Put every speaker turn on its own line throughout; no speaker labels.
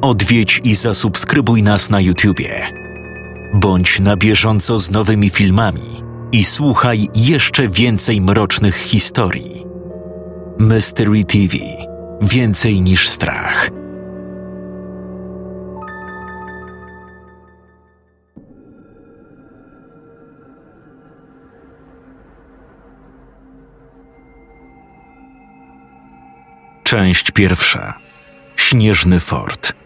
odwiedź i zasubskrybuj nas na YouTubie. Bądź na bieżąco z nowymi filmami i słuchaj jeszcze więcej mrocznych historii. Mystery TV Więcej niż strach. Część pierwsza. Śnieżny fort.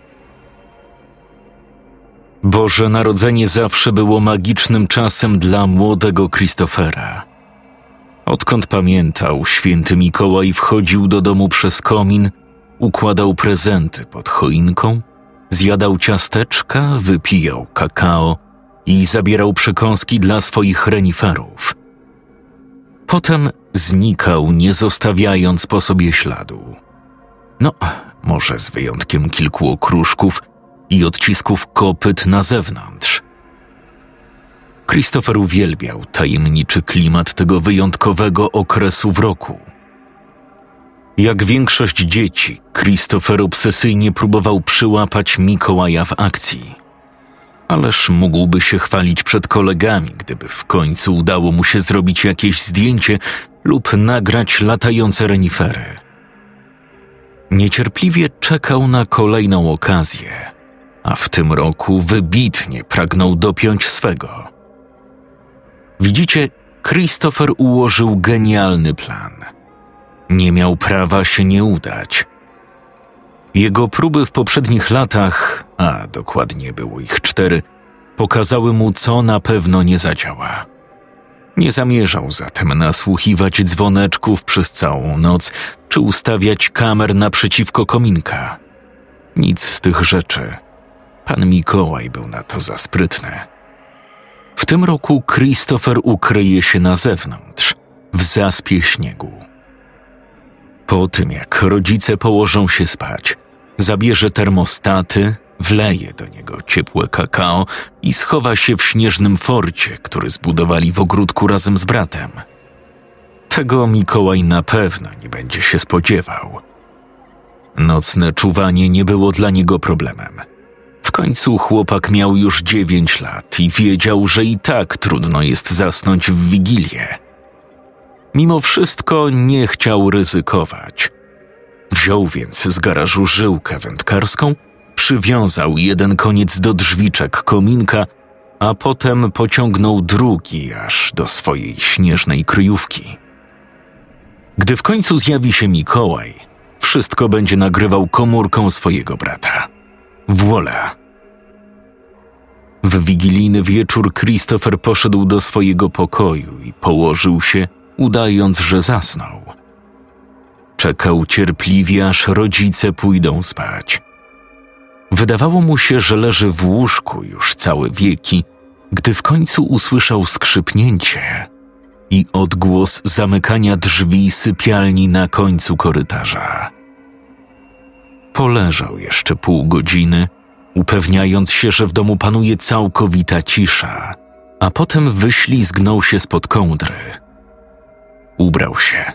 Boże Narodzenie zawsze było magicznym czasem dla młodego Christophera. Odkąd pamiętał, święty Mikołaj wchodził do domu przez komin, układał prezenty pod choinką, zjadał ciasteczka, wypijał kakao i zabierał przekąski dla swoich reniferów. Potem znikał, nie zostawiając po sobie śladu. No, może z wyjątkiem kilku okruszków i odcisków kopyt na zewnątrz. Christopher uwielbiał tajemniczy klimat tego wyjątkowego okresu w roku. Jak większość dzieci, Christopher obsesyjnie próbował przyłapać Mikołaja w akcji. Ależ mógłby się chwalić przed kolegami, gdyby w końcu udało mu się zrobić jakieś zdjęcie lub nagrać latające renifery. Niecierpliwie czekał na kolejną okazję, a w tym roku wybitnie pragnął dopiąć swego. Widzicie, Christopher ułożył genialny plan. Nie miał prawa się nie udać. Jego próby w poprzednich latach, a dokładnie było ich cztery, pokazały mu, co na pewno nie zadziała. Nie zamierzał zatem nasłuchiwać dzwoneczków przez całą noc, czy ustawiać kamer naprzeciwko kominka. Nic z tych rzeczy. Pan Mikołaj był na to za sprytny. W tym roku Christopher ukryje się na zewnątrz, w zaspie śniegu. Po tym, jak rodzice położą się spać, zabierze termostaty, wleje do niego ciepłe kakao i schowa się w śnieżnym forcie, który zbudowali w ogródku razem z bratem. Tego Mikołaj na pewno nie będzie się spodziewał. Nocne czuwanie nie było dla niego problemem. Końcu chłopak miał już dziewięć lat i wiedział, że i tak trudno jest zasnąć w wigilię. Mimo wszystko nie chciał ryzykować. Wziął więc z garażu żyłkę wędkarską, przywiązał jeden koniec do drzwiczek kominka, a potem pociągnął drugi aż do swojej śnieżnej kryjówki. Gdy w końcu zjawi się Mikołaj, wszystko będzie nagrywał komórką swojego brata. Wola. W wigilijny wieczór Christopher poszedł do swojego pokoju i położył się, udając, że zasnął. Czekał cierpliwie, aż rodzice pójdą spać. Wydawało mu się, że leży w łóżku już całe wieki, gdy w końcu usłyszał skrzypnięcie i odgłos zamykania drzwi sypialni na końcu korytarza. Poleżał jeszcze pół godziny, upewniając się, że w domu panuje całkowita cisza, a potem wyślizgnął się spod kołdry. Ubrał się,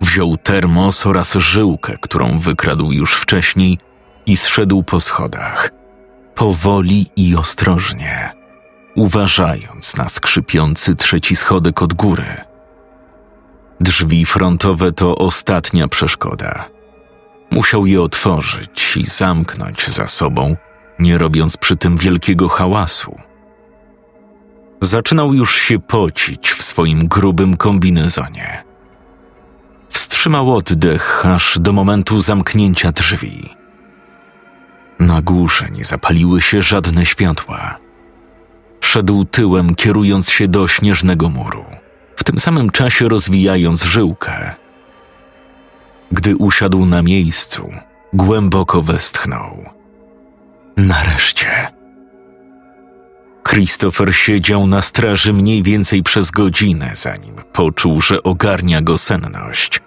wziął termos oraz żyłkę, którą wykradł już wcześniej i zszedł po schodach, powoli i ostrożnie, uważając na skrzypiący trzeci schodek od góry. Drzwi frontowe to ostatnia przeszkoda – Musiał je otworzyć i zamknąć za sobą, nie robiąc przy tym wielkiego hałasu. Zaczynał już się pocić w swoim grubym kombinezonie. Wstrzymał oddech aż do momentu zamknięcia drzwi. Na górze nie zapaliły się żadne światła. Szedł tyłem, kierując się do śnieżnego muru, w tym samym czasie rozwijając żyłkę gdy usiadł na miejscu, głęboko westchnął. Nareszcie. Christopher siedział na straży mniej więcej przez godzinę, zanim poczuł, że ogarnia go senność.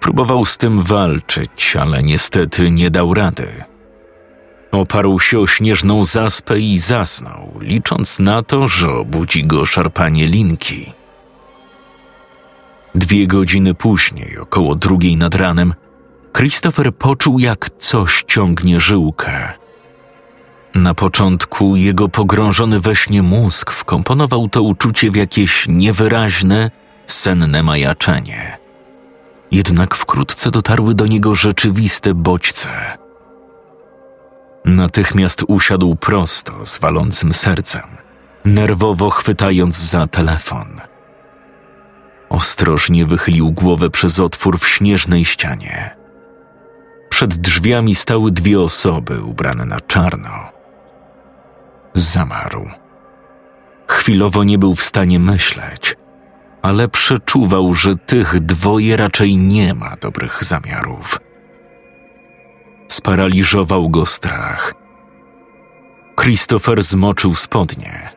Próbował z tym walczyć, ale niestety nie dał rady. Oparł się o śnieżną zaspę i zasnął, licząc na to, że obudzi go szarpanie linki. Dwie godziny później, około drugiej nad ranem, Christopher poczuł, jak coś ciągnie żyłkę. Na początku jego pogrążony we śnie mózg wkomponował to uczucie w jakieś niewyraźne, senne majaczenie. Jednak wkrótce dotarły do niego rzeczywiste bodźce. Natychmiast usiadł prosto z walącym sercem, nerwowo chwytając za telefon. Ostrożnie wychylił głowę przez otwór w śnieżnej ścianie. Przed drzwiami stały dwie osoby ubrane na czarno. Zamarł. Chwilowo nie był w stanie myśleć, ale przeczuwał, że tych dwoje raczej nie ma dobrych zamiarów. Sparaliżował go strach. Christopher zmoczył spodnie.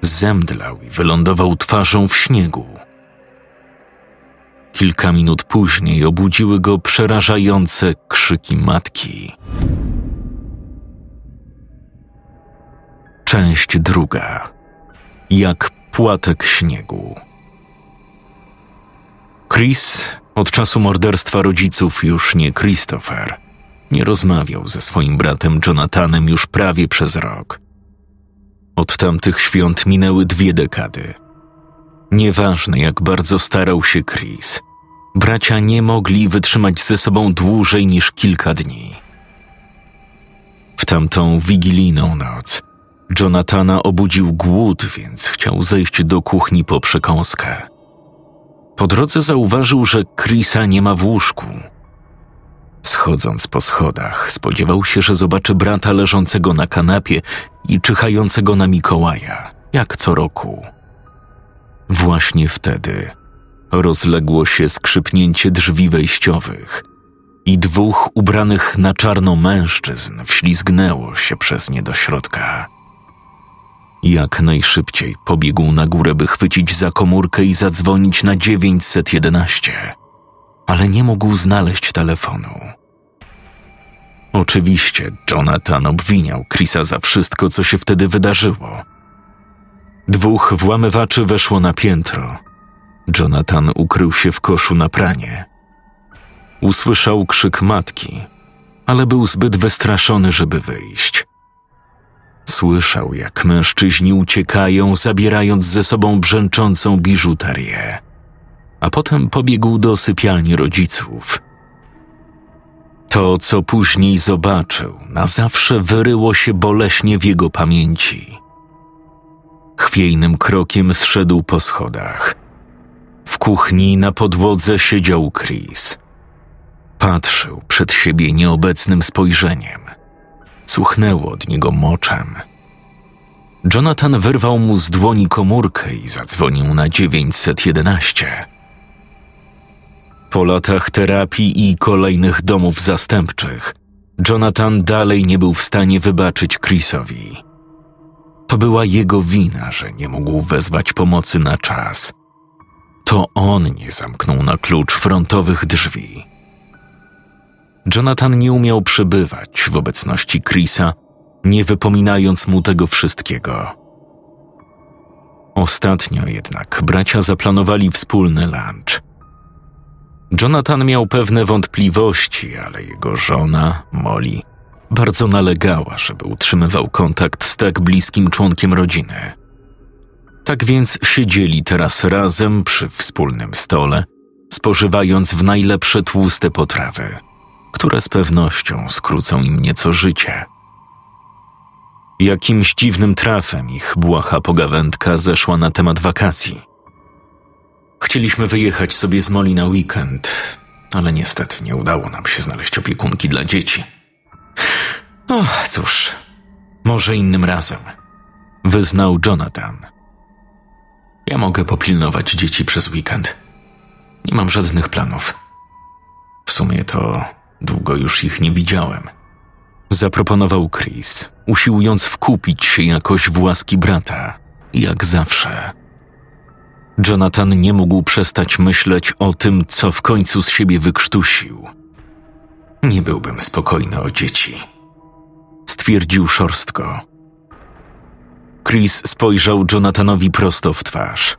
Zemdlał i wylądował twarzą w śniegu. Kilka minut później obudziły go przerażające krzyki matki. Część druga. Jak płatek śniegu. Chris od czasu morderstwa rodziców już nie Christopher. Nie rozmawiał ze swoim bratem Jonathanem już prawie przez rok. Od tamtych świąt minęły dwie dekady. Nieważne, jak bardzo starał się Chris, bracia nie mogli wytrzymać ze sobą dłużej niż kilka dni. W tamtą wigilijną noc Jonathana obudził głód, więc chciał zejść do kuchni po przekąskę. Po drodze zauważył, że Chrisa nie ma w łóżku. Schodząc po schodach, spodziewał się, że zobaczy brata leżącego na kanapie i czyhającego na Mikołaja, jak co roku. Właśnie wtedy rozległo się skrzypnięcie drzwi wejściowych i dwóch ubranych na czarno mężczyzn wślizgnęło się przez nie do środka. Jak najszybciej pobiegł na górę, by chwycić za komórkę i zadzwonić na 911, ale nie mógł znaleźć telefonu. Oczywiście Jonathan obwiniał Chrisa za wszystko, co się wtedy wydarzyło. Dwóch włamywaczy weszło na piętro. Jonathan ukrył się w koszu na pranie. Usłyszał krzyk matki, ale był zbyt wystraszony, żeby wyjść. Słyszał, jak mężczyźni uciekają, zabierając ze sobą brzęczącą biżuterię. A potem pobiegł do sypialni rodziców. To, co później zobaczył, na zawsze wyryło się boleśnie w jego pamięci. Chwiejnym krokiem zszedł po schodach. W kuchni na podłodze siedział Chris. Patrzył przed siebie nieobecnym spojrzeniem – Cuchnęło od niego moczem. Jonathan wyrwał mu z dłoni komórkę i zadzwonił na 911. Po latach terapii i kolejnych domów zastępczych, Jonathan dalej nie był w stanie wybaczyć Chrisowi. To była jego wina, że nie mógł wezwać pomocy na czas. To on nie zamknął na klucz frontowych drzwi. Jonathan nie umiał przebywać w obecności Chrisa, nie wypominając mu tego wszystkiego. Ostatnio jednak bracia zaplanowali wspólny lunch. Jonathan miał pewne wątpliwości, ale jego żona, Molly, bardzo nalegała, żeby utrzymywał kontakt z tak bliskim członkiem rodziny. Tak więc siedzieli teraz razem przy wspólnym stole, spożywając w najlepsze tłuste potrawy – które z pewnością skrócą im nieco życie. Jakimś dziwnym trafem ich błaha pogawędka zeszła na temat wakacji. Chcieliśmy wyjechać sobie z Moli na weekend, ale niestety nie udało nam się znaleźć opiekunki dla dzieci. O, cóż, może innym razem, wyznał Jonathan. Ja mogę popilnować dzieci przez weekend. Nie mam żadnych planów. W sumie to Długo już ich nie widziałem. Zaproponował Chris, usiłując wkupić się jakoś w łaski brata, jak zawsze. Jonathan nie mógł przestać myśleć o tym, co w końcu z siebie wykrztusił. Nie byłbym spokojny o dzieci. Stwierdził szorstko. Chris spojrzał Jonathanowi prosto w twarz.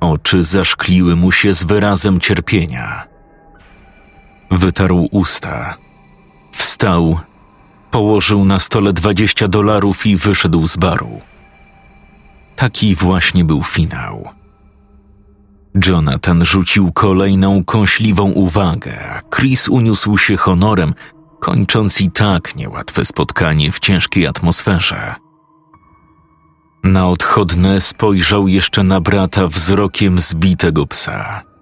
Oczy zaszkliły mu się z wyrazem cierpienia. Wytarł usta. Wstał, położył na stole dwadzieścia dolarów i wyszedł z baru. Taki właśnie był finał. Jonathan rzucił kolejną kąśliwą uwagę, a Chris uniósł się honorem, kończąc i tak niełatwe spotkanie w ciężkiej atmosferze. Na odchodne spojrzał jeszcze na brata wzrokiem zbitego psa.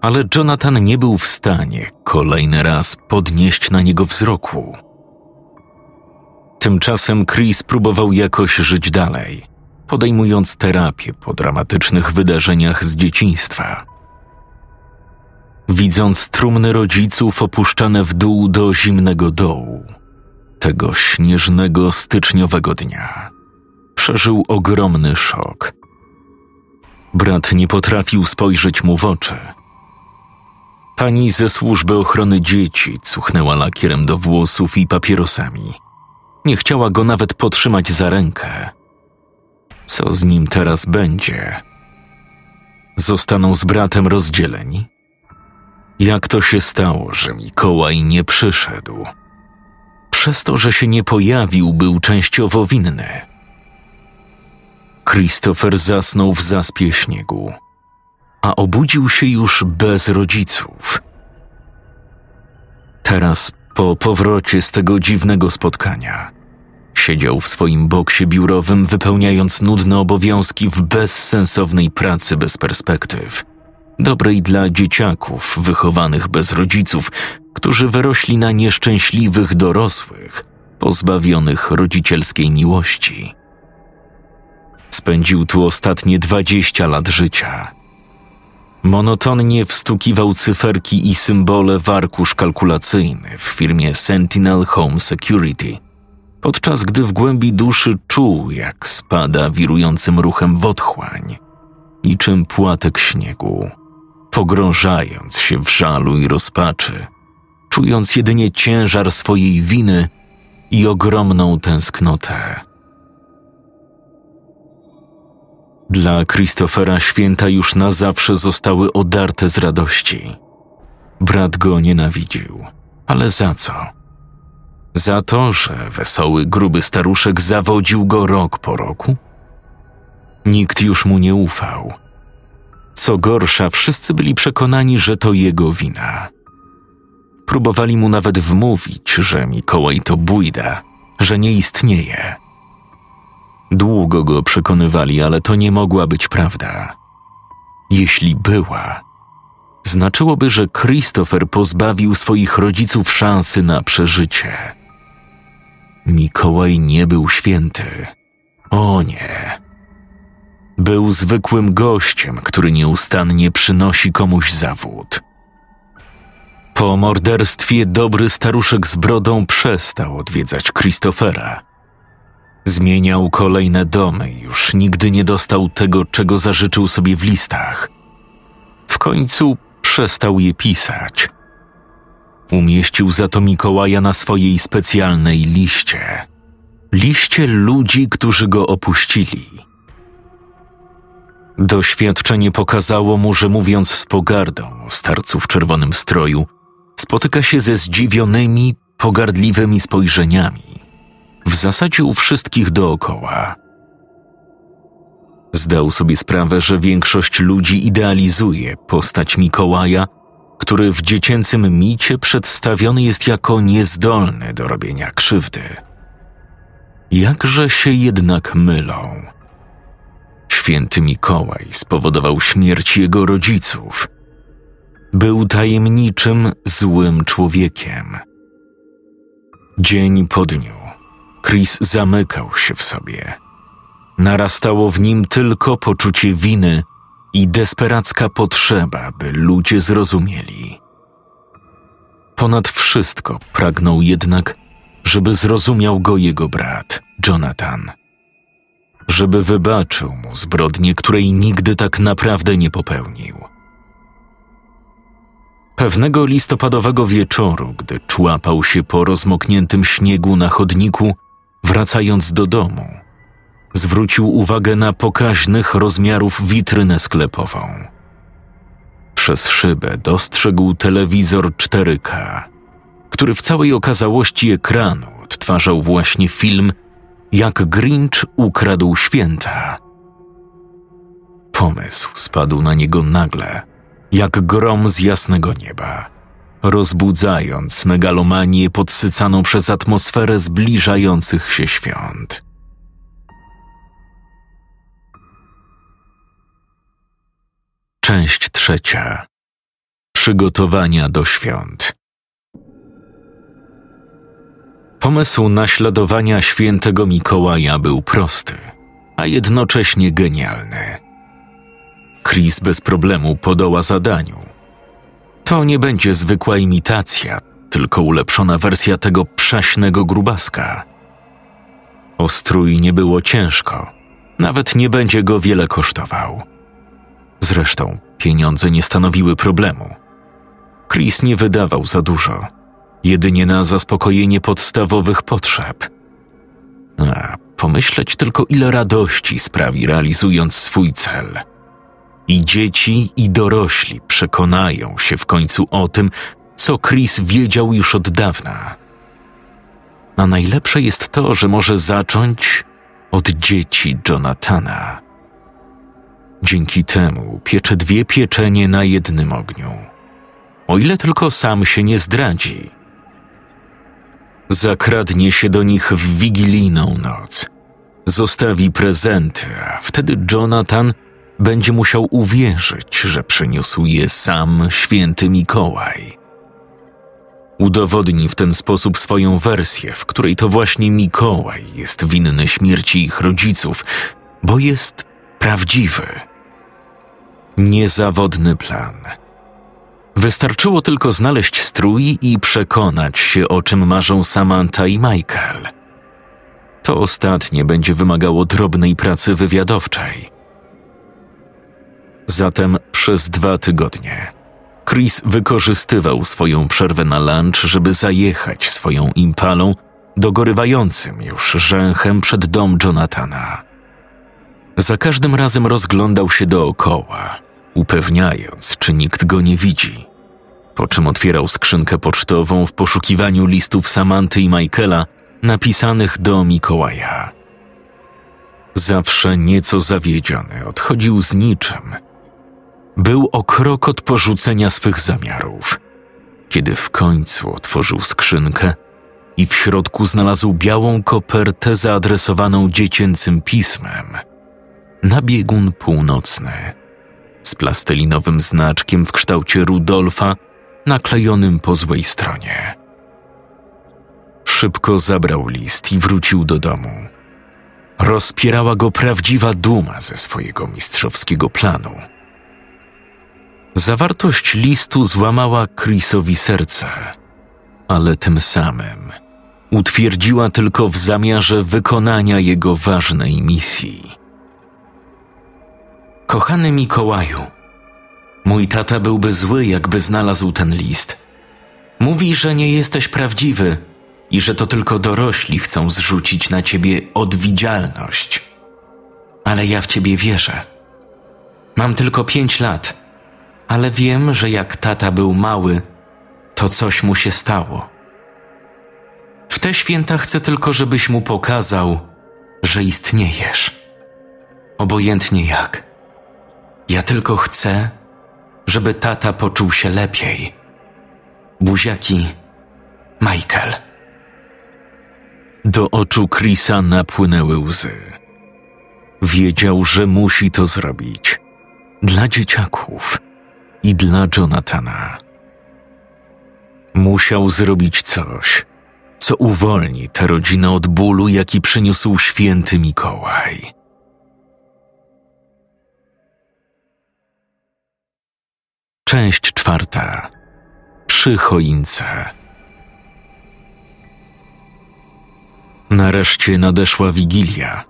Ale Jonathan nie był w stanie kolejny raz podnieść na niego wzroku. Tymczasem Chris próbował jakoś żyć dalej, podejmując terapię po dramatycznych wydarzeniach z dzieciństwa. Widząc trumny rodziców opuszczane w dół do zimnego dołu, tego śnieżnego styczniowego dnia, przeżył ogromny szok. Brat nie potrafił spojrzeć mu w oczy. Pani ze służby ochrony dzieci cuchnęła lakierem do włosów i papierosami. Nie chciała go nawet potrzymać za rękę. Co z nim teraz będzie? Zostaną z bratem rozdzieleni? Jak to się stało, że Mikołaj nie przyszedł? Przez to, że się nie pojawił, był częściowo winny. Christopher zasnął w zaspie śniegu, a obudził się już bez rodziców. Teraz, po powrocie z tego dziwnego spotkania, siedział w swoim boksie biurowym, wypełniając nudne obowiązki w bezsensownej pracy bez perspektyw, dobrej dla dzieciaków wychowanych bez rodziców, którzy wyrośli na nieszczęśliwych dorosłych, pozbawionych rodzicielskiej miłości. Spędził tu ostatnie dwadzieścia lat życia. Monotonnie wstukiwał cyferki i symbole w arkusz kalkulacyjny w firmie Sentinel Home Security, podczas gdy w głębi duszy czuł, jak spada wirującym ruchem w otchłań, niczym płatek śniegu, pogrążając się w żalu i rozpaczy, czując jedynie ciężar swojej winy i ogromną tęsknotę. Dla Christophera święta już na zawsze zostały odarte z radości. Brat go nienawidził, ale za co? Za to, że wesoły, gruby staruszek zawodził go rok po roku? Nikt już mu nie ufał. Co gorsza, wszyscy byli przekonani, że to jego wina. Próbowali mu nawet wmówić, że Mikołaj to bójda, że nie istnieje Długo go przekonywali, ale to nie mogła być prawda. Jeśli była, znaczyłoby, że Christopher pozbawił swoich rodziców szansy na przeżycie. Mikołaj nie był święty. O nie. Był zwykłym gościem, który nieustannie przynosi komuś zawód. Po morderstwie dobry staruszek z brodą przestał odwiedzać Christophera Zmieniał kolejne domy, już nigdy nie dostał tego, czego zażyczył sobie w listach. W końcu przestał je pisać. Umieścił za to Mikołaja na swojej specjalnej liście. Liście ludzi, którzy go opuścili. Doświadczenie pokazało mu, że mówiąc z pogardą o starcu w czerwonym stroju, spotyka się ze zdziwionymi, pogardliwymi spojrzeniami w zasadzie u wszystkich dookoła. Zdał sobie sprawę, że większość ludzi idealizuje postać Mikołaja, który w dziecięcym micie przedstawiony jest jako niezdolny do robienia krzywdy. Jakże się jednak mylą. Święty Mikołaj spowodował śmierć jego rodziców. Był tajemniczym, złym człowiekiem. Dzień po dniu Chris zamykał się w sobie. Narastało w nim tylko poczucie winy i desperacka potrzeba, by ludzie zrozumieli. Ponad wszystko pragnął jednak, żeby zrozumiał go jego brat, Jonathan. Żeby wybaczył mu zbrodnię, której nigdy tak naprawdę nie popełnił. Pewnego listopadowego wieczoru, gdy człapał się po rozmokniętym śniegu na chodniku, Wracając do domu, zwrócił uwagę na pokaźnych rozmiarów witrynę sklepową. Przez szybę dostrzegł telewizor 4K, który w całej okazałości ekranu odtwarzał właśnie film Jak Grinch ukradł święta. Pomysł spadł na niego nagle, jak grom z jasnego nieba, rozbudzając megalomanię podsycaną przez atmosferę zbliżających się świąt. Część trzecia. Przygotowania do świąt. Pomysł naśladowania świętego Mikołaja był prosty, a jednocześnie genialny. Chris bez problemu podoła zadaniu. To nie będzie zwykła imitacja, tylko ulepszona wersja tego przaśnego grubaska. O strój nie było ciężko, nawet nie będzie go wiele kosztował. Zresztą pieniądze nie stanowiły problemu. Chris nie wydawał za dużo, jedynie na zaspokojenie podstawowych potrzeb. A pomyśleć tylko, ile radości sprawi realizując swój cel. I dzieci, i dorośli przekonają się w końcu o tym, co Chris wiedział już od dawna. A najlepsze jest to, że może zacząć od dzieci Jonathana. Dzięki temu piecze dwie pieczenie na jednym ogniu. O ile tylko sam się nie zdradzi. Zakradnie się do nich w wigilijną noc. Zostawi prezenty, a wtedy Jonathan będzie musiał uwierzyć, że przyniósł je sam święty Mikołaj. Udowodni w ten sposób swoją wersję, w której to właśnie Mikołaj jest winny śmierci ich rodziców, bo jest prawdziwy. Niezawodny plan. Wystarczyło tylko znaleźć strój i przekonać się, o czym marzą Samantha i Michael. To ostatnie będzie wymagało drobnej pracy wywiadowczej. Zatem przez dwa tygodnie Chris wykorzystywał swoją przerwę na lunch, żeby zajechać swoją impalą dogorywającym już rzęchem przed dom Jonathana. Za każdym razem rozglądał się dookoła, upewniając, czy nikt go nie widzi, po czym otwierał skrzynkę pocztową w poszukiwaniu listów Samanty i Michaela napisanych do Mikołaja. Zawsze nieco zawiedziony odchodził z niczym – był o krok od porzucenia swych zamiarów, kiedy w końcu otworzył skrzynkę i w środku znalazł białą kopertę zaadresowaną dziecięcym pismem na biegun północny z plastelinowym znaczkiem w kształcie Rudolfa naklejonym po złej stronie. Szybko zabrał list i wrócił do domu. Rozpierała go prawdziwa duma ze swojego mistrzowskiego planu – Zawartość listu złamała Chrisowi serce, ale tym samym utwierdziła tylko w zamiarze wykonania jego ważnej misji. Kochany Mikołaju, mój tata byłby zły, jakby znalazł ten list. Mówi, że nie jesteś prawdziwy i że to tylko dorośli chcą zrzucić na ciebie odwidzialność. Ale ja w ciebie wierzę. Mam tylko pięć lat ale wiem, że jak tata był mały, to coś mu się stało. W te święta chcę tylko, żebyś mu pokazał, że istniejesz. Obojętnie jak. Ja tylko chcę, żeby tata poczuł się lepiej. Buziaki, Michael. Do oczu Chrisa napłynęły łzy. Wiedział, że musi to zrobić. Dla dzieciaków i dla Jonathana. Musiał zrobić coś, co uwolni tę rodzinę od bólu, jaki przyniósł święty Mikołaj. Część czwarta. Przy choince. Nareszcie nadeszła wigilia.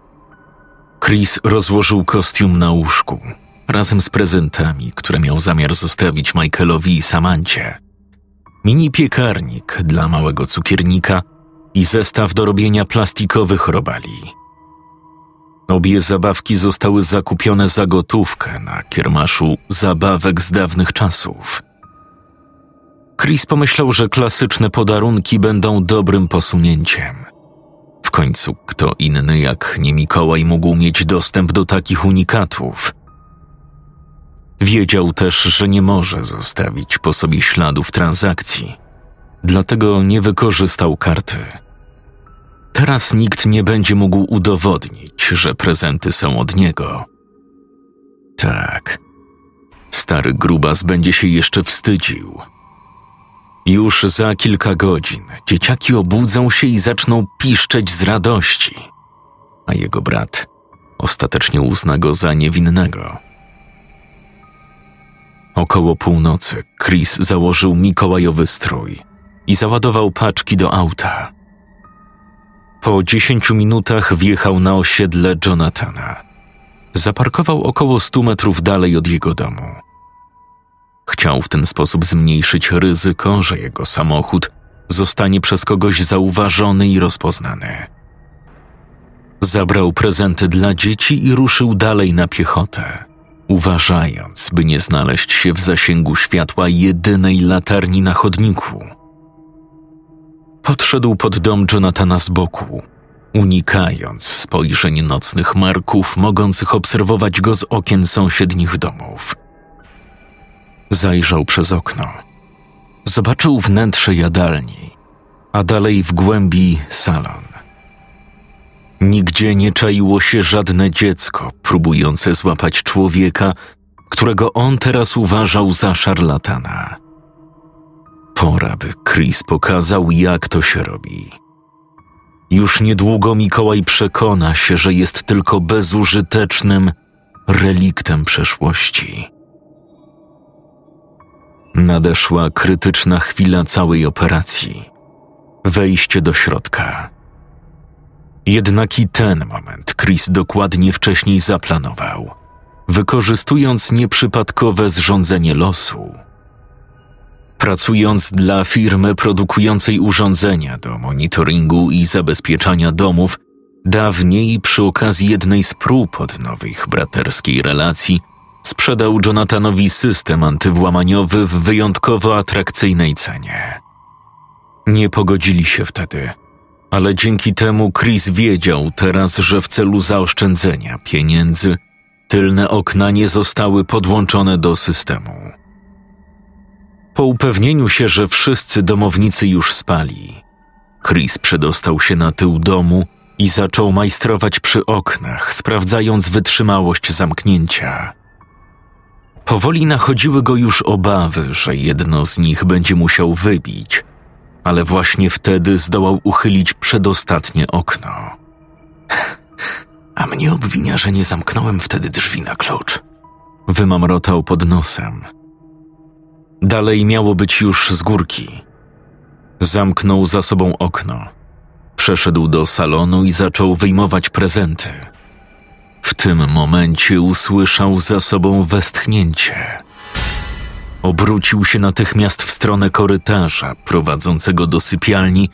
Chris rozłożył kostium na łóżku razem z prezentami, które miał zamiar zostawić Michaelowi i Samancie. Mini piekarnik dla małego cukiernika i zestaw do robienia plastikowych robali. Obie zabawki zostały zakupione za gotówkę na kiermaszu zabawek z dawnych czasów. Chris pomyślał, że klasyczne podarunki będą dobrym posunięciem. W końcu kto inny jak nie Mikołaj mógł mieć dostęp do takich unikatów. Wiedział też, że nie może zostawić po sobie śladów transakcji, dlatego nie wykorzystał karty. Teraz nikt nie będzie mógł udowodnić, że prezenty są od niego. Tak, stary grubas będzie się jeszcze wstydził. Już za kilka godzin dzieciaki obudzą się i zaczną piszczeć z radości, a jego brat ostatecznie uzna go za niewinnego. Około północy Chris założył mikołajowy strój i załadował paczki do auta. Po dziesięciu minutach wjechał na osiedle Jonathana. Zaparkował około stu metrów dalej od jego domu. Chciał w ten sposób zmniejszyć ryzyko, że jego samochód zostanie przez kogoś zauważony i rozpoznany. Zabrał prezenty dla dzieci i ruszył dalej na piechotę, uważając, by nie znaleźć się w zasięgu światła jedynej latarni na chodniku. Podszedł pod dom Jonathana z boku, unikając spojrzeń nocnych marków mogących obserwować go z okien sąsiednich domów. Zajrzał przez okno. Zobaczył wnętrze jadalni, a dalej w głębi salon. Nigdzie nie czaiło się żadne dziecko próbujące złapać człowieka, którego on teraz uważał za szarlatana. Pora, by Chris pokazał, jak to się robi. Już niedługo Mikołaj przekona się, że jest tylko bezużytecznym reliktem przeszłości. Nadeszła krytyczna chwila całej operacji wejście do środka. Jednak i ten moment Chris dokładnie wcześniej zaplanował, wykorzystując nieprzypadkowe zrządzenie losu. Pracując dla firmy produkującej urządzenia do monitoringu i zabezpieczania domów, dawniej przy okazji jednej z prób odnowy ich braterskiej relacji sprzedał Jonathanowi system antywłamaniowy w wyjątkowo atrakcyjnej cenie. Nie pogodzili się wtedy, ale dzięki temu Chris wiedział teraz, że w celu zaoszczędzenia pieniędzy tylne okna nie zostały podłączone do systemu. Po upewnieniu się, że wszyscy domownicy już spali, Chris przedostał się na tył domu i zaczął majstrować przy oknach, sprawdzając wytrzymałość zamknięcia. Powoli nachodziły go już obawy, że jedno z nich będzie musiał wybić, ale właśnie wtedy zdołał uchylić przedostatnie okno. A mnie obwinia, że nie zamknąłem wtedy drzwi na klucz. Wymamrotał pod nosem. Dalej miało być już z górki. Zamknął za sobą okno. Przeszedł do salonu i zaczął wyjmować prezenty. W tym momencie usłyszał za sobą westchnięcie. Obrócił się natychmiast w stronę korytarza prowadzącego do sypialni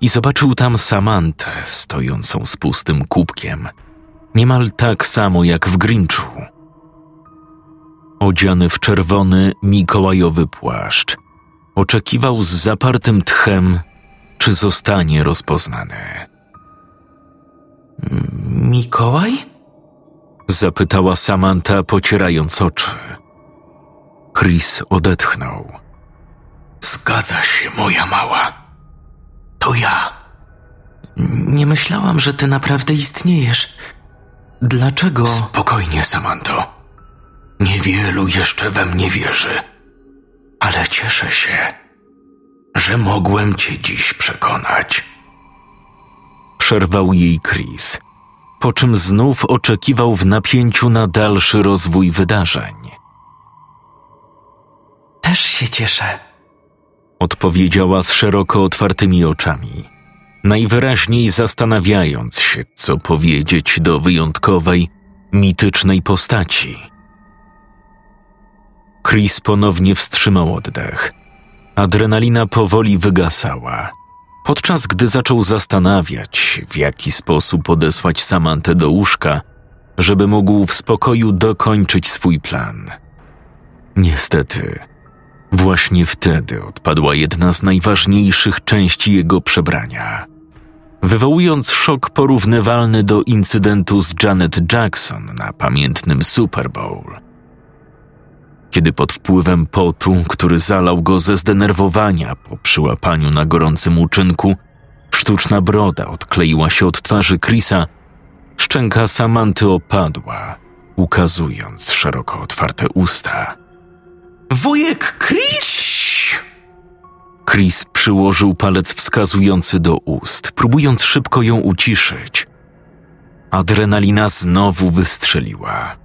i zobaczył tam Samantę stojącą z pustym kubkiem, niemal tak samo jak w Grinchu. Odziany w czerwony mikołajowy płaszcz, oczekiwał z zapartym tchem, czy zostanie rozpoznany. Mikołaj? Zapytała Samantha, pocierając oczy. Chris odetchnął. Zgadza się, moja mała. To ja. Nie myślałam, że ty naprawdę istniejesz. Dlaczego? Spokojnie, Samanto. Niewielu jeszcze we mnie wierzy. Ale cieszę się, że mogłem cię dziś przekonać. Przerwał jej Chris, po czym znów oczekiwał w napięciu na dalszy rozwój wydarzeń. Też się cieszę. Odpowiedziała z szeroko otwartymi oczami, najwyraźniej zastanawiając się, co powiedzieć do wyjątkowej, mitycznej postaci. Chris ponownie wstrzymał oddech. Adrenalina powoli wygasała, Podczas gdy zaczął zastanawiać, w jaki sposób odesłać Samantę do łóżka, żeby mógł w spokoju dokończyć swój plan. Niestety, właśnie wtedy odpadła jedna z najważniejszych części jego przebrania, wywołując szok porównywalny do incydentu z Janet Jackson na pamiętnym Super Bowl. Kiedy pod wpływem potu, który zalał go ze zdenerwowania po przyłapaniu na gorącym uczynku, sztuczna broda odkleiła się od twarzy Chrisa, szczęka Samanty opadła, ukazując szeroko otwarte usta.
Wujek Chris?
Chris przyłożył palec wskazujący do ust, próbując szybko ją uciszyć. Adrenalina znowu wystrzeliła.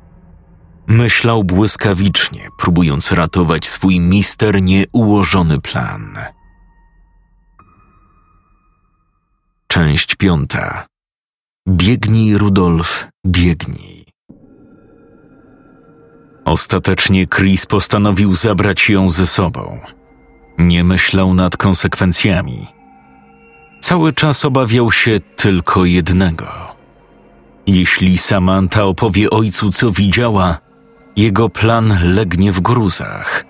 Myślał błyskawicznie, próbując ratować swój misternie ułożony plan. Część piąta. Biegnij, Rudolf, biegnij. Ostatecznie Chris postanowił zabrać ją ze sobą. Nie myślał nad konsekwencjami. Cały czas obawiał się tylko jednego. Jeśli Samantha opowie ojcu, co widziała, jego plan legnie w gruzach.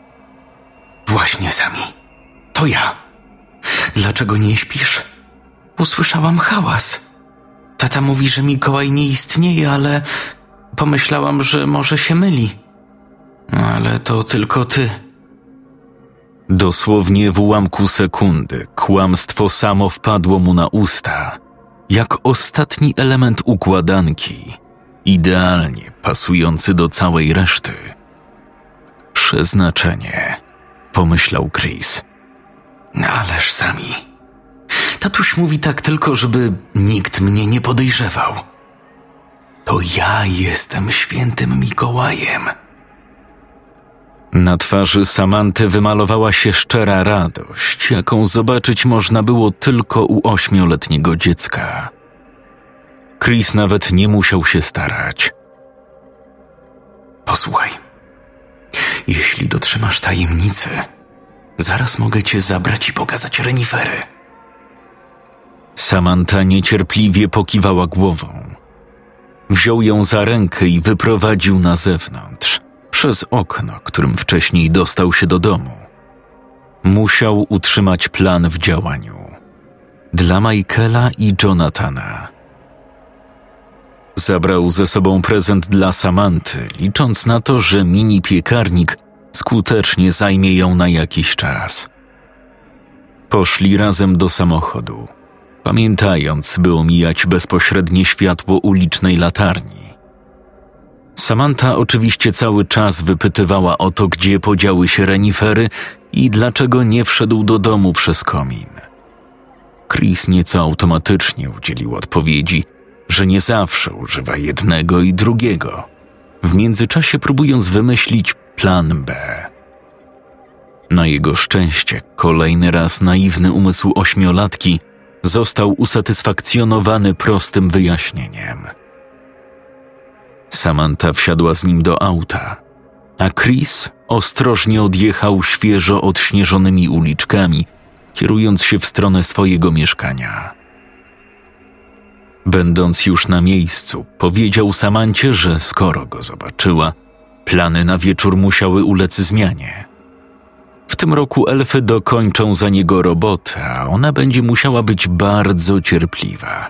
Właśnie, Sami. To ja. Dlaczego nie śpisz? Usłyszałam hałas. Tata mówi, że Mikołaj nie istnieje, ale pomyślałam, że może się myli. Ale to tylko ty.
Dosłownie w ułamku sekundy kłamstwo samo wpadło mu na usta, jak ostatni element układanki, idealnie pasujący do całej reszty. Przeznaczenie, pomyślał Chris.
No ależ sami. Tatuś mówi tak tylko, żeby nikt mnie nie podejrzewał. To ja jestem świętym Mikołajem.
Na twarzy Samanty wymalowała się szczera radość, jaką zobaczyć można było tylko u ośmioletniego dziecka. Chris nawet nie musiał się starać.
Posłuchaj. Jeśli dotrzymasz tajemnicy, zaraz mogę cię zabrać i pokazać renifery.
Samanta niecierpliwie pokiwała głową. Wziął ją za rękę i wyprowadził na zewnątrz, przez okno, którym wcześniej dostał się do domu. Musiał utrzymać plan w działaniu. Dla Michaela i Jonathana. Zabrał ze sobą prezent dla Samanty, licząc na to, że mini piekarnik skutecznie zajmie ją na jakiś czas. Poszli razem do samochodu, pamiętając, by omijać bezpośrednie światło ulicznej latarni. Samantha oczywiście cały czas wypytywała o to, gdzie podziały się renifery i dlaczego nie wszedł do domu przez komin. Chris nieco automatycznie udzielił odpowiedzi, że nie zawsze używa jednego i drugiego, w międzyczasie próbując wymyślić plan B. Na jego szczęście kolejny raz naiwny umysł ośmiolatki został usatysfakcjonowany prostym wyjaśnieniem. Samantha wsiadła z nim do auta, a Chris ostrożnie odjechał świeżo odśnieżonymi uliczkami, kierując się w stronę swojego mieszkania. Będąc już na miejscu, powiedział Samancie, że skoro go zobaczyła, plany na wieczór musiały ulec zmianie. W tym roku elfy dokończą za niego robotę, a ona będzie musiała być bardzo cierpliwa,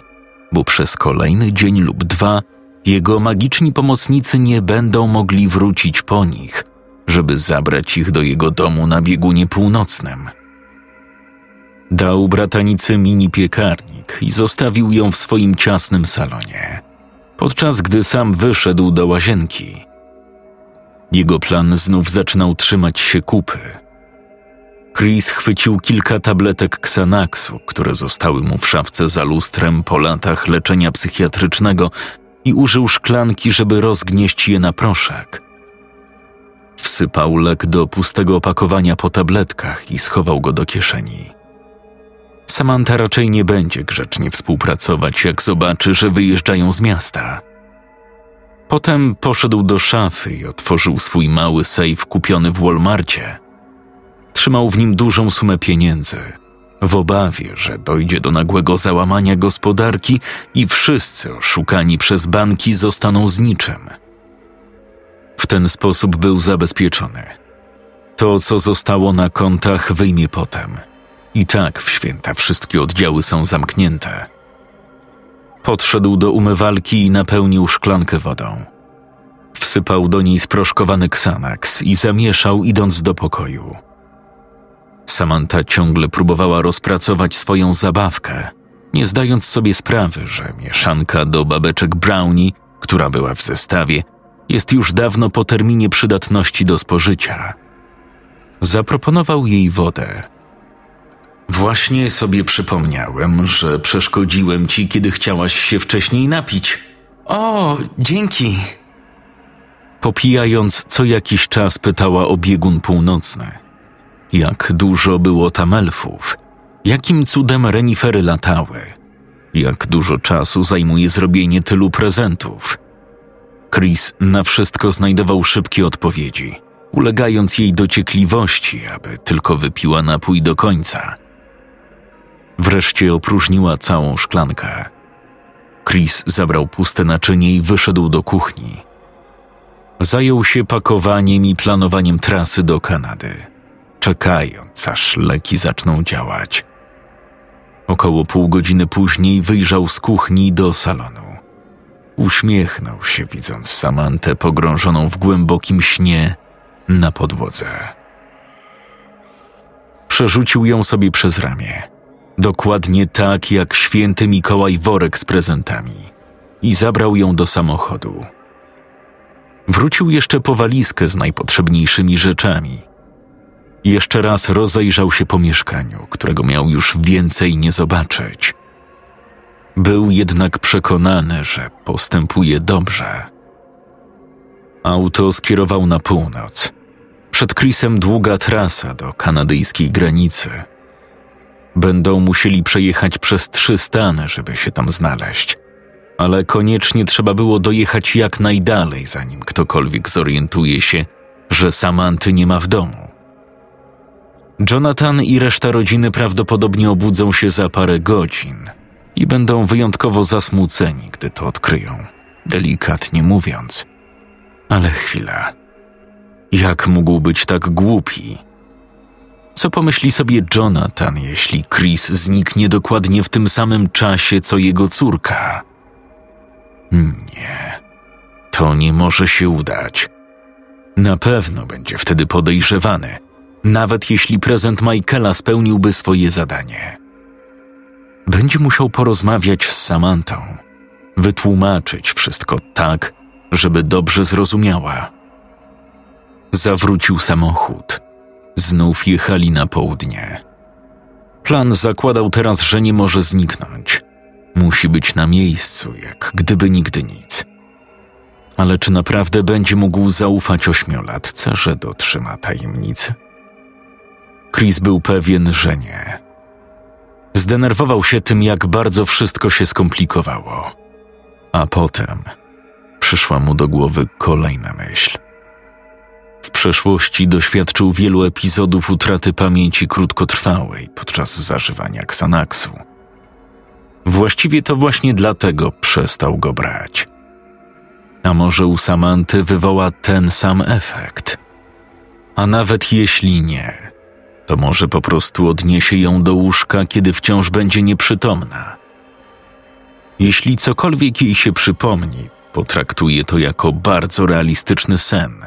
bo przez kolejny dzień lub dwa jego magiczni pomocnicy nie będą mogli wrócić po nich, żeby zabrać ich do jego domu na biegunie północnym. Dał bratanicy mini piekarnik i zostawił ją w swoim ciasnym salonie, podczas gdy sam wyszedł do łazienki. Jego plan znów zaczynał trzymać się kupy. Chris chwycił kilka tabletek Xanaxu, które zostały mu w szafce za lustrem po latach leczenia psychiatrycznego i użył szklanki, żeby rozgnieść je na proszek. Wsypał lek do pustego opakowania po tabletkach i schował go do kieszeni. Samantha raczej nie będzie grzecznie współpracować, jak zobaczy, że wyjeżdżają z miasta. Potem poszedł do szafy i otworzył swój mały sejf kupiony w Walmarcie. Trzymał w nim dużą sumę pieniędzy, w obawie, że dojdzie do nagłego załamania gospodarki i wszyscy oszukani przez banki zostaną z niczym. W ten sposób był zabezpieczony. To, co zostało na kontach, wyjmie potem. I tak w święta wszystkie oddziały są zamknięte. Podszedł do umywalki i napełnił szklankę wodą. Wsypał do niej sproszkowany Xanax i zamieszał, idąc do pokoju. Samantha ciągle próbowała rozpracować swoją zabawkę, nie zdając sobie sprawy, że mieszanka do babeczek brownie, która była w zestawie, jest już dawno po terminie przydatności do spożycia. Zaproponował jej wodę. Właśnie sobie przypomniałem, że przeszkodziłem ci, kiedy chciałaś się wcześniej napić.
O, dzięki.
Popijając, co jakiś czas pytała o biegun północny. Jak dużo było tam elfów? Jakim cudem renifery latały? Jak dużo czasu zajmuje zrobienie tylu prezentów? Chris na wszystko znajdował szybkie odpowiedzi, ulegając jej dociekliwości, aby tylko wypiła napój do końca. Wreszcie opróżniła całą szklankę. Chris zabrał puste naczynie i wyszedł do kuchni. Zajął się pakowaniem i planowaniem trasy do Kanady, czekając aż leki zaczną działać. Około pół godziny później wyjrzał z kuchni do salonu. Uśmiechnął się, widząc Samantę pogrążoną w głębokim śnie na podłodze. Przerzucił ją sobie przez ramię, dokładnie tak jak święty Mikołaj worek z prezentami, i zabrał ją do samochodu. Wrócił jeszcze po walizkę z najpotrzebniejszymi rzeczami. Jeszcze raz rozejrzał się po mieszkaniu, którego miał już więcej nie zobaczyć. Był jednak przekonany, że postępuje dobrze. Auto skierował na północ. Przed Chrisem długa trasa do kanadyjskiej granicy. Będą musieli przejechać przez trzy stany, żeby się tam znaleźć ale koniecznie trzeba było dojechać jak najdalej, zanim ktokolwiek zorientuje się, że Samanty nie ma w domu. Jonathan i reszta rodziny prawdopodobnie obudzą się za parę godzin i będą wyjątkowo zasmuceni, gdy to odkryją, delikatnie mówiąc. Ale chwila. Jak mógł być tak głupi? Co pomyśli sobie Jonathan, jeśli Chris zniknie dokładnie w tym samym czasie co jego córka? Nie, to nie może się udać. Na pewno będzie wtedy podejrzewany, nawet jeśli prezent Michaela spełniłby swoje zadanie. Będzie musiał porozmawiać z Samantą, wytłumaczyć wszystko tak, żeby dobrze zrozumiała. Zawrócił samochód. Znów jechali na południe. Plan zakładał teraz, że nie może zniknąć. Musi być na miejscu, jak gdyby nigdy nic. Ale czy naprawdę będzie mógł zaufać ośmiolatce, że dotrzyma tajemnicy? Chris był pewien, że nie. Zdenerwował się tym, jak bardzo wszystko się skomplikowało. A potem przyszła mu do głowy kolejna myśl. W przeszłości doświadczył wielu epizodów utraty pamięci krótkotrwałej podczas zażywania Xanaxu Właściwie to właśnie dlatego przestał go brać. A może u Samanty wywoła ten sam efekt? A nawet jeśli nie, to może po prostu odniesie ją do łóżka, kiedy wciąż będzie nieprzytomna. Jeśli cokolwiek jej się przypomni, potraktuje to jako bardzo realistyczny sen –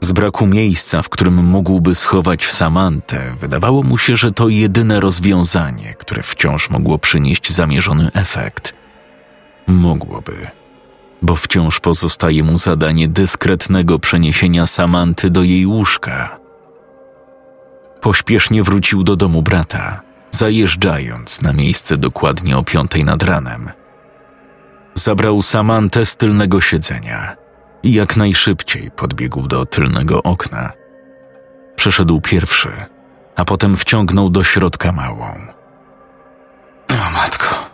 z braku miejsca, w którym mógłby schować Samantę, wydawało mu się, że to jedyne rozwiązanie, które wciąż mogło przynieść zamierzony efekt. Mogłoby, bo wciąż pozostaje mu zadanie dyskretnego przeniesienia Samanty do jej łóżka. Pośpiesznie wrócił do domu brata, zajeżdżając na miejsce dokładnie o piątej nad ranem. Zabrał Samantę z tylnego siedzenia – i jak najszybciej podbiegł do tylnego okna. Przeszedł pierwszy, a potem wciągnął do środka małą.
O matko,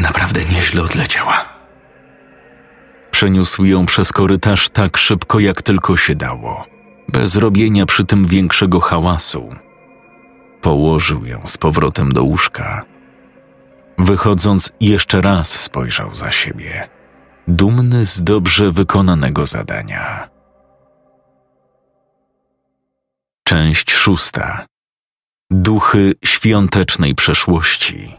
naprawdę nieźle odleciała.
Przeniósł ją przez korytarz tak szybko, jak tylko się dało, bez robienia przy tym większego hałasu. Położył ją z powrotem do łóżka. Wychodząc, jeszcze raz spojrzał za siebie, dumny z dobrze wykonanego zadania. Część szósta. Duchy świątecznej przeszłości.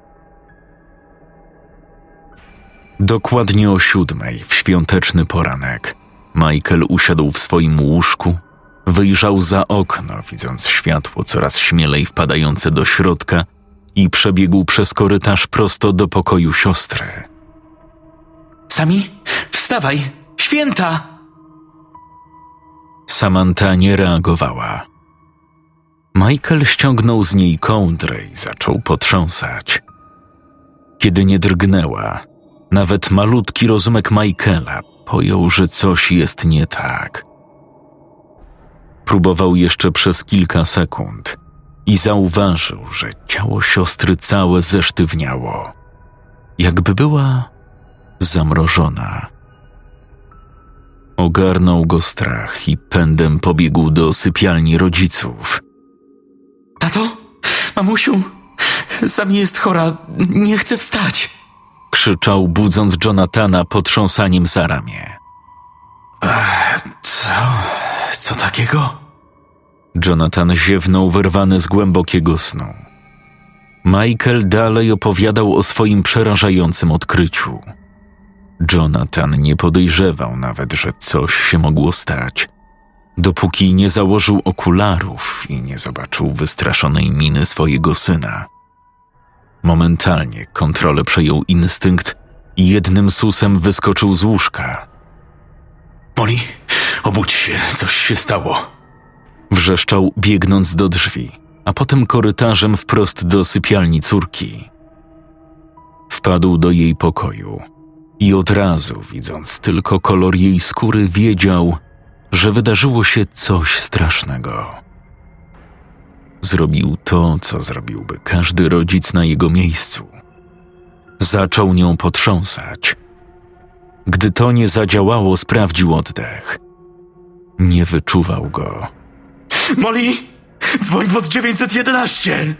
Dokładnie o siódmej, w świąteczny poranek, Michael usiadł w swoim łóżku, wyjrzał za okno, widząc światło coraz śmielej wpadające do środka i przebiegł przez korytarz prosto do pokoju siostry.
Sami, wstawaj! Święta!
Samantha nie reagowała. Michael ściągnął z niej kołdrę i zaczął potrząsać. Kiedy nie drgnęła, nawet malutki rozumek Michaela pojął, że coś jest nie tak. Próbował jeszcze przez kilka sekund i zauważył, że ciało siostry całe zesztywniało, jakby była zamrożona. Ogarnął go strach i pędem pobiegł do sypialni rodziców.
Tato? Mamusiu? Sami jest chora, nie chce wstać.
Krzyczał, budząc Jonathana potrząsaniem za ramię.
Co? Co takiego?
Jonathan ziewnął wyrwany z głębokiego snu. Michael dalej opowiadał o swoim przerażającym odkryciu. Jonathan nie podejrzewał nawet, że coś się mogło stać, dopóki nie założył okularów i nie zobaczył wystraszonej miny swojego syna. Momentalnie kontrolę przejął instynkt i jednym susem wyskoczył z łóżka.
Molly, obudź się, coś się stało.
Wrzeszczał, biegnąc do drzwi, a potem korytarzem wprost do sypialni córki. Wpadł do jej pokoju i od razu, widząc tylko kolor jej skóry, wiedział, że wydarzyło się coś strasznego. Zrobił to, co zrobiłby każdy rodzic na jego miejscu. Zaczął nią potrząsać. Gdy to nie zadziałało, sprawdził oddech. Nie wyczuwał go.
Molly, dzwoń pod 911!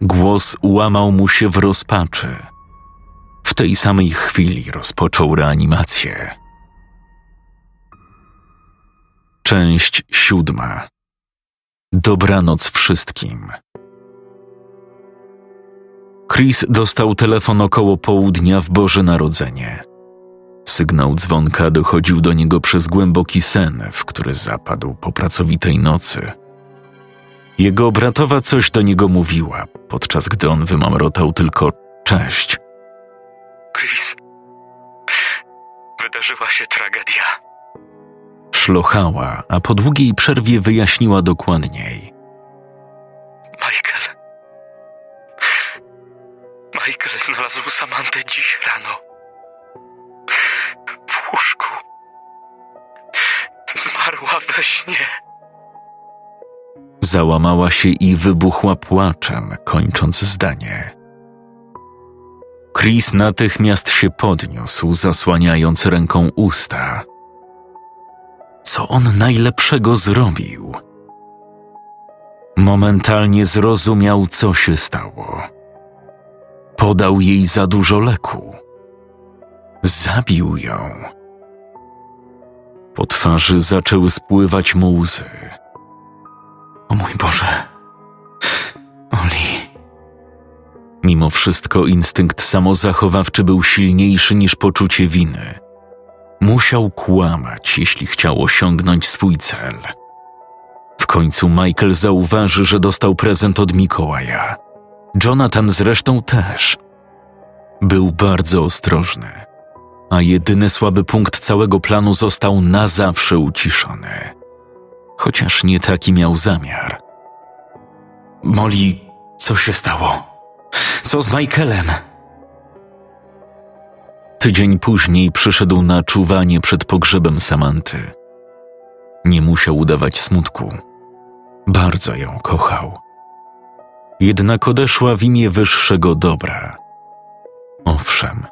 Głos łamał mu się w rozpaczy. W tej samej chwili rozpoczął reanimację. Część siódma. Dobranoc wszystkim. Chris dostał telefon około południa w Boże Narodzenie. Sygnał dzwonka dochodził do niego przez głęboki sen, w który zapadł po pracowitej nocy. Jego bratowa coś do niego mówiła, podczas gdy on wymamrotał tylko cześć.
Chris, wydarzyła się tragedia.
Szlochała, a po długiej przerwie wyjaśniła dokładniej.
Michael. Michael znalazł Samantę dziś rano. Zmarła we śnie.
Załamała się i wybuchła płaczem, kończąc zdanie. Chris natychmiast się podniósł, zasłaniając ręką usta. Co on najlepszego zrobił? Momentalnie zrozumiał, co się stało. Podał jej za dużo leku. Zabił ją. Po twarzy zaczęły spływać mu łzy.
O mój Boże. Oli.
Mimo wszystko instynkt samozachowawczy był silniejszy niż poczucie winy. Musiał kłamać, jeśli chciał osiągnąć swój cel. W końcu Michael zauważy, że dostał prezent od Mikołaja. Jonathan zresztą też. Był bardzo ostrożny, a jedyny słaby punkt całego planu został na zawsze uciszony. Chociaż nie taki miał zamiar.
Molly, co się stało? Co z Michaelem?
Tydzień później przyszedł na czuwanie przed pogrzebem Samanty. Nie musiał udawać smutku. Bardzo ją kochał. Jednak odeszła w imię wyższego dobra. Owszem,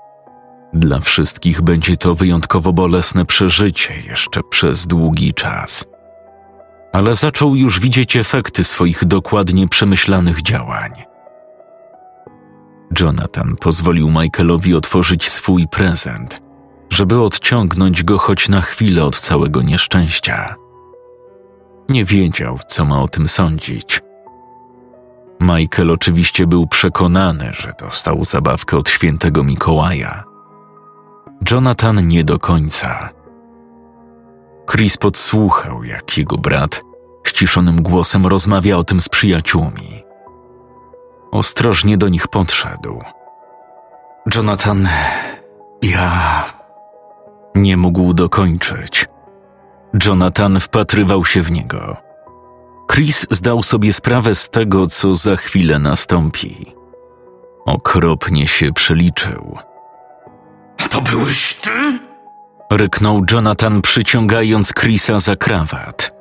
dla wszystkich będzie to wyjątkowo bolesne przeżycie jeszcze przez długi czas. ale zaczął już widzieć efekty swoich dokładnie przemyślanych działań. Jonathan pozwolił Michaelowi otworzyć swój prezent, żeby odciągnąć go choć na chwilę od całego nieszczęścia. Nie wiedział, co ma o tym sądzić. Michael oczywiście był przekonany, że dostał zabawkę od świętego Mikołaja. Jonathan nie do końca. Chris podsłuchał, jak jego brat ściszonym głosem rozmawia o tym z przyjaciółmi. Ostrożnie do nich podszedł. Jonathan, ja. Nie mógł dokończyć. Jonathan wpatrywał się w niego. Chris zdał sobie sprawę z tego, co za chwilę nastąpi. Okropnie się przeliczył.
To byłeś ty?
Ryknął Jonathan, przyciągając Chrisa za krawat.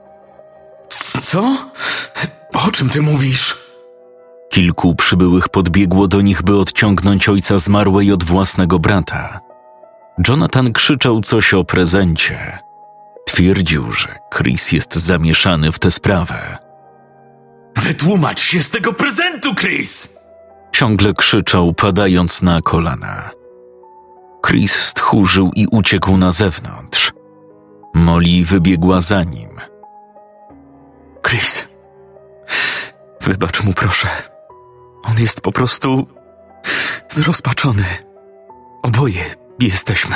Co? O czym ty mówisz?
Kilku przybyłych podbiegło do nich, by odciągnąć ojca zmarłej od własnego brata. Jonathan krzyczał coś o prezencie. Twierdził, że Chris jest zamieszany w tę sprawę.
Wytłumacz się z tego prezentu, Chris!
Ciągle krzyczał, padając na kolana. Chris stchórzył i uciekł na zewnątrz. Molly wybiegła za nim.
Chris, wybacz mu proszę. On jest po prostu zrozpaczony. Oboje jesteśmy.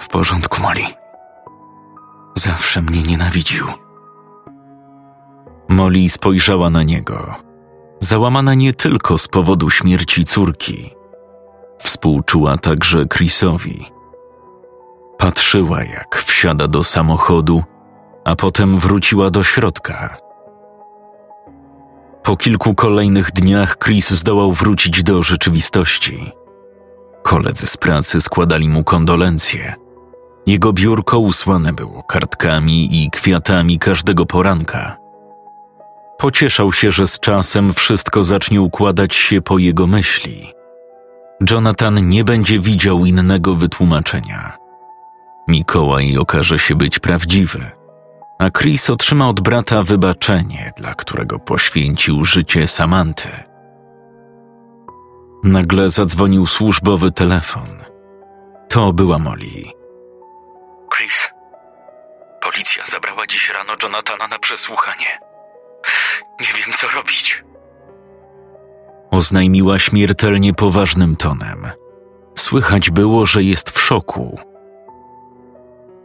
W porządku, Molly. Zawsze mnie nienawidził.
Molly spojrzała na niego, załamana nie tylko z powodu śmierci córki. Współczuła także Chrisowi. Patrzyła, jak wsiada do samochodu, a potem wróciła do środka. Po kilku kolejnych dniach Chris zdołał wrócić do rzeczywistości. Koledzy z pracy składali mu kondolencje. Jego biurko usłane było kartkami i kwiatami każdego poranka. Pocieszał się, że z czasem wszystko zacznie układać się po jego myśli. Jonathan nie będzie widział innego wytłumaczenia. Mikołaj okaże się być prawdziwy, a Chris otrzyma od brata wybaczenie, dla którego poświęcił życie Samanty. Nagle zadzwonił służbowy telefon. To była Molly.
Chris, policja zabrała dziś rano Jonathana na przesłuchanie. Nie wiem, co robić.
Oznajmiła śmiertelnie poważnym tonem. Słychać było, że jest w szoku.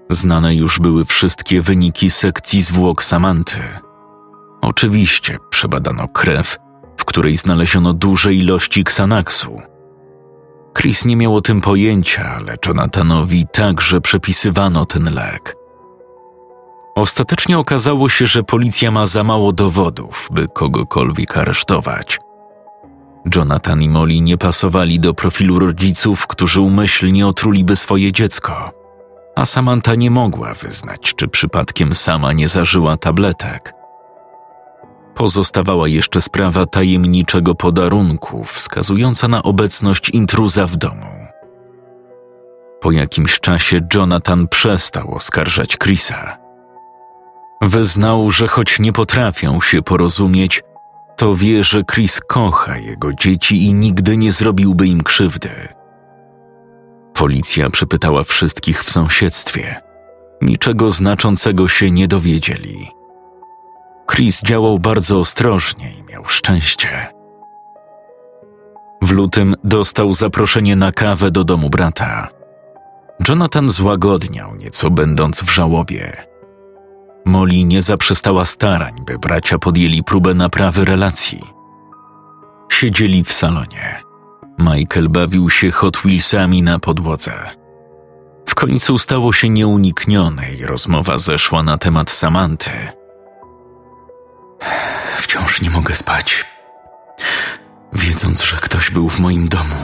Znane już były wszystkie wyniki sekcji zwłok Samanty. Oczywiście przebadano krew, w której znaleziono duże ilości Xanaxu. Chris nie miał o tym pojęcia, ale Jonathanowi także przepisywano ten lek. Ostatecznie okazało się, że policja ma za mało dowodów, by kogokolwiek aresztować. Jonathan i Molly nie pasowali do profilu rodziców, którzy umyślnie otruliby swoje dziecko, a Samantha nie mogła wyznać, czy przypadkiem sama nie zażyła tabletek. Pozostawała jeszcze sprawa tajemniczego podarunku, wskazująca na obecność intruza w domu. Po jakimś czasie Jonathan przestał oskarżać Chrisa. Wyznał, że choć nie potrafią się porozumieć, to wie, że Chris kocha jego dzieci i nigdy nie zrobiłby im krzywdy. Policja przepytała wszystkich w sąsiedztwie. Niczego znaczącego się nie dowiedzieli. Chris działał bardzo ostrożnie i miał szczęście. W lutym dostał zaproszenie na kawę do domu brata. Jonathan złagodniał nieco, będąc w żałobie. Molly nie zaprzestała starań, by bracia podjęli próbę naprawy relacji. Siedzieli w salonie. Michael bawił się Hot Wheelsami na podłodze. W końcu stało się nieuniknione i rozmowa zeszła na temat Samanty.
Wciąż nie mogę spać, wiedząc, że ktoś był w moim domu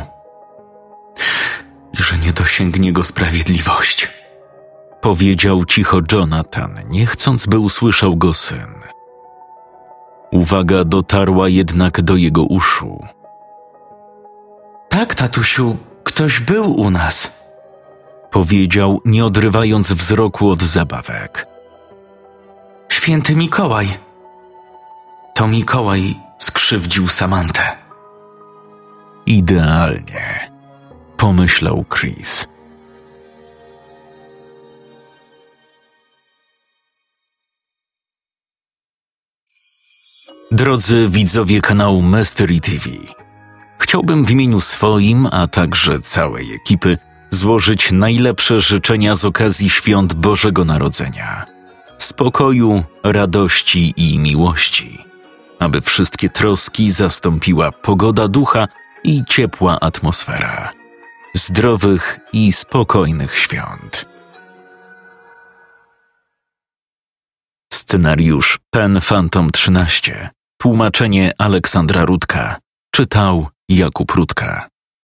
i że nie dosięgnie go sprawiedliwość.
Powiedział cicho Jonathan, nie chcąc, by usłyszał go syn. Uwaga dotarła jednak do jego uszu.
Tak, tatusiu, ktoś był u nas.
Powiedział, nie odrywając wzroku od zabawek.
święty Mikołaj. To Mikołaj skrzywdził Samantę.
Idealnie, pomyślał Chris. Drodzy widzowie kanału Mystery TV, chciałbym w imieniu swoim, a także całej ekipy złożyć najlepsze życzenia z okazji świąt Bożego Narodzenia. Spokoju, radości i miłości, aby wszystkie troski zastąpiła pogoda ducha i ciepła atmosfera. Zdrowych i spokojnych świąt. Scenariusz Pen Phantom 13. Tłumaczenie Aleksandra Rudka. Czytał Jakub Rudka.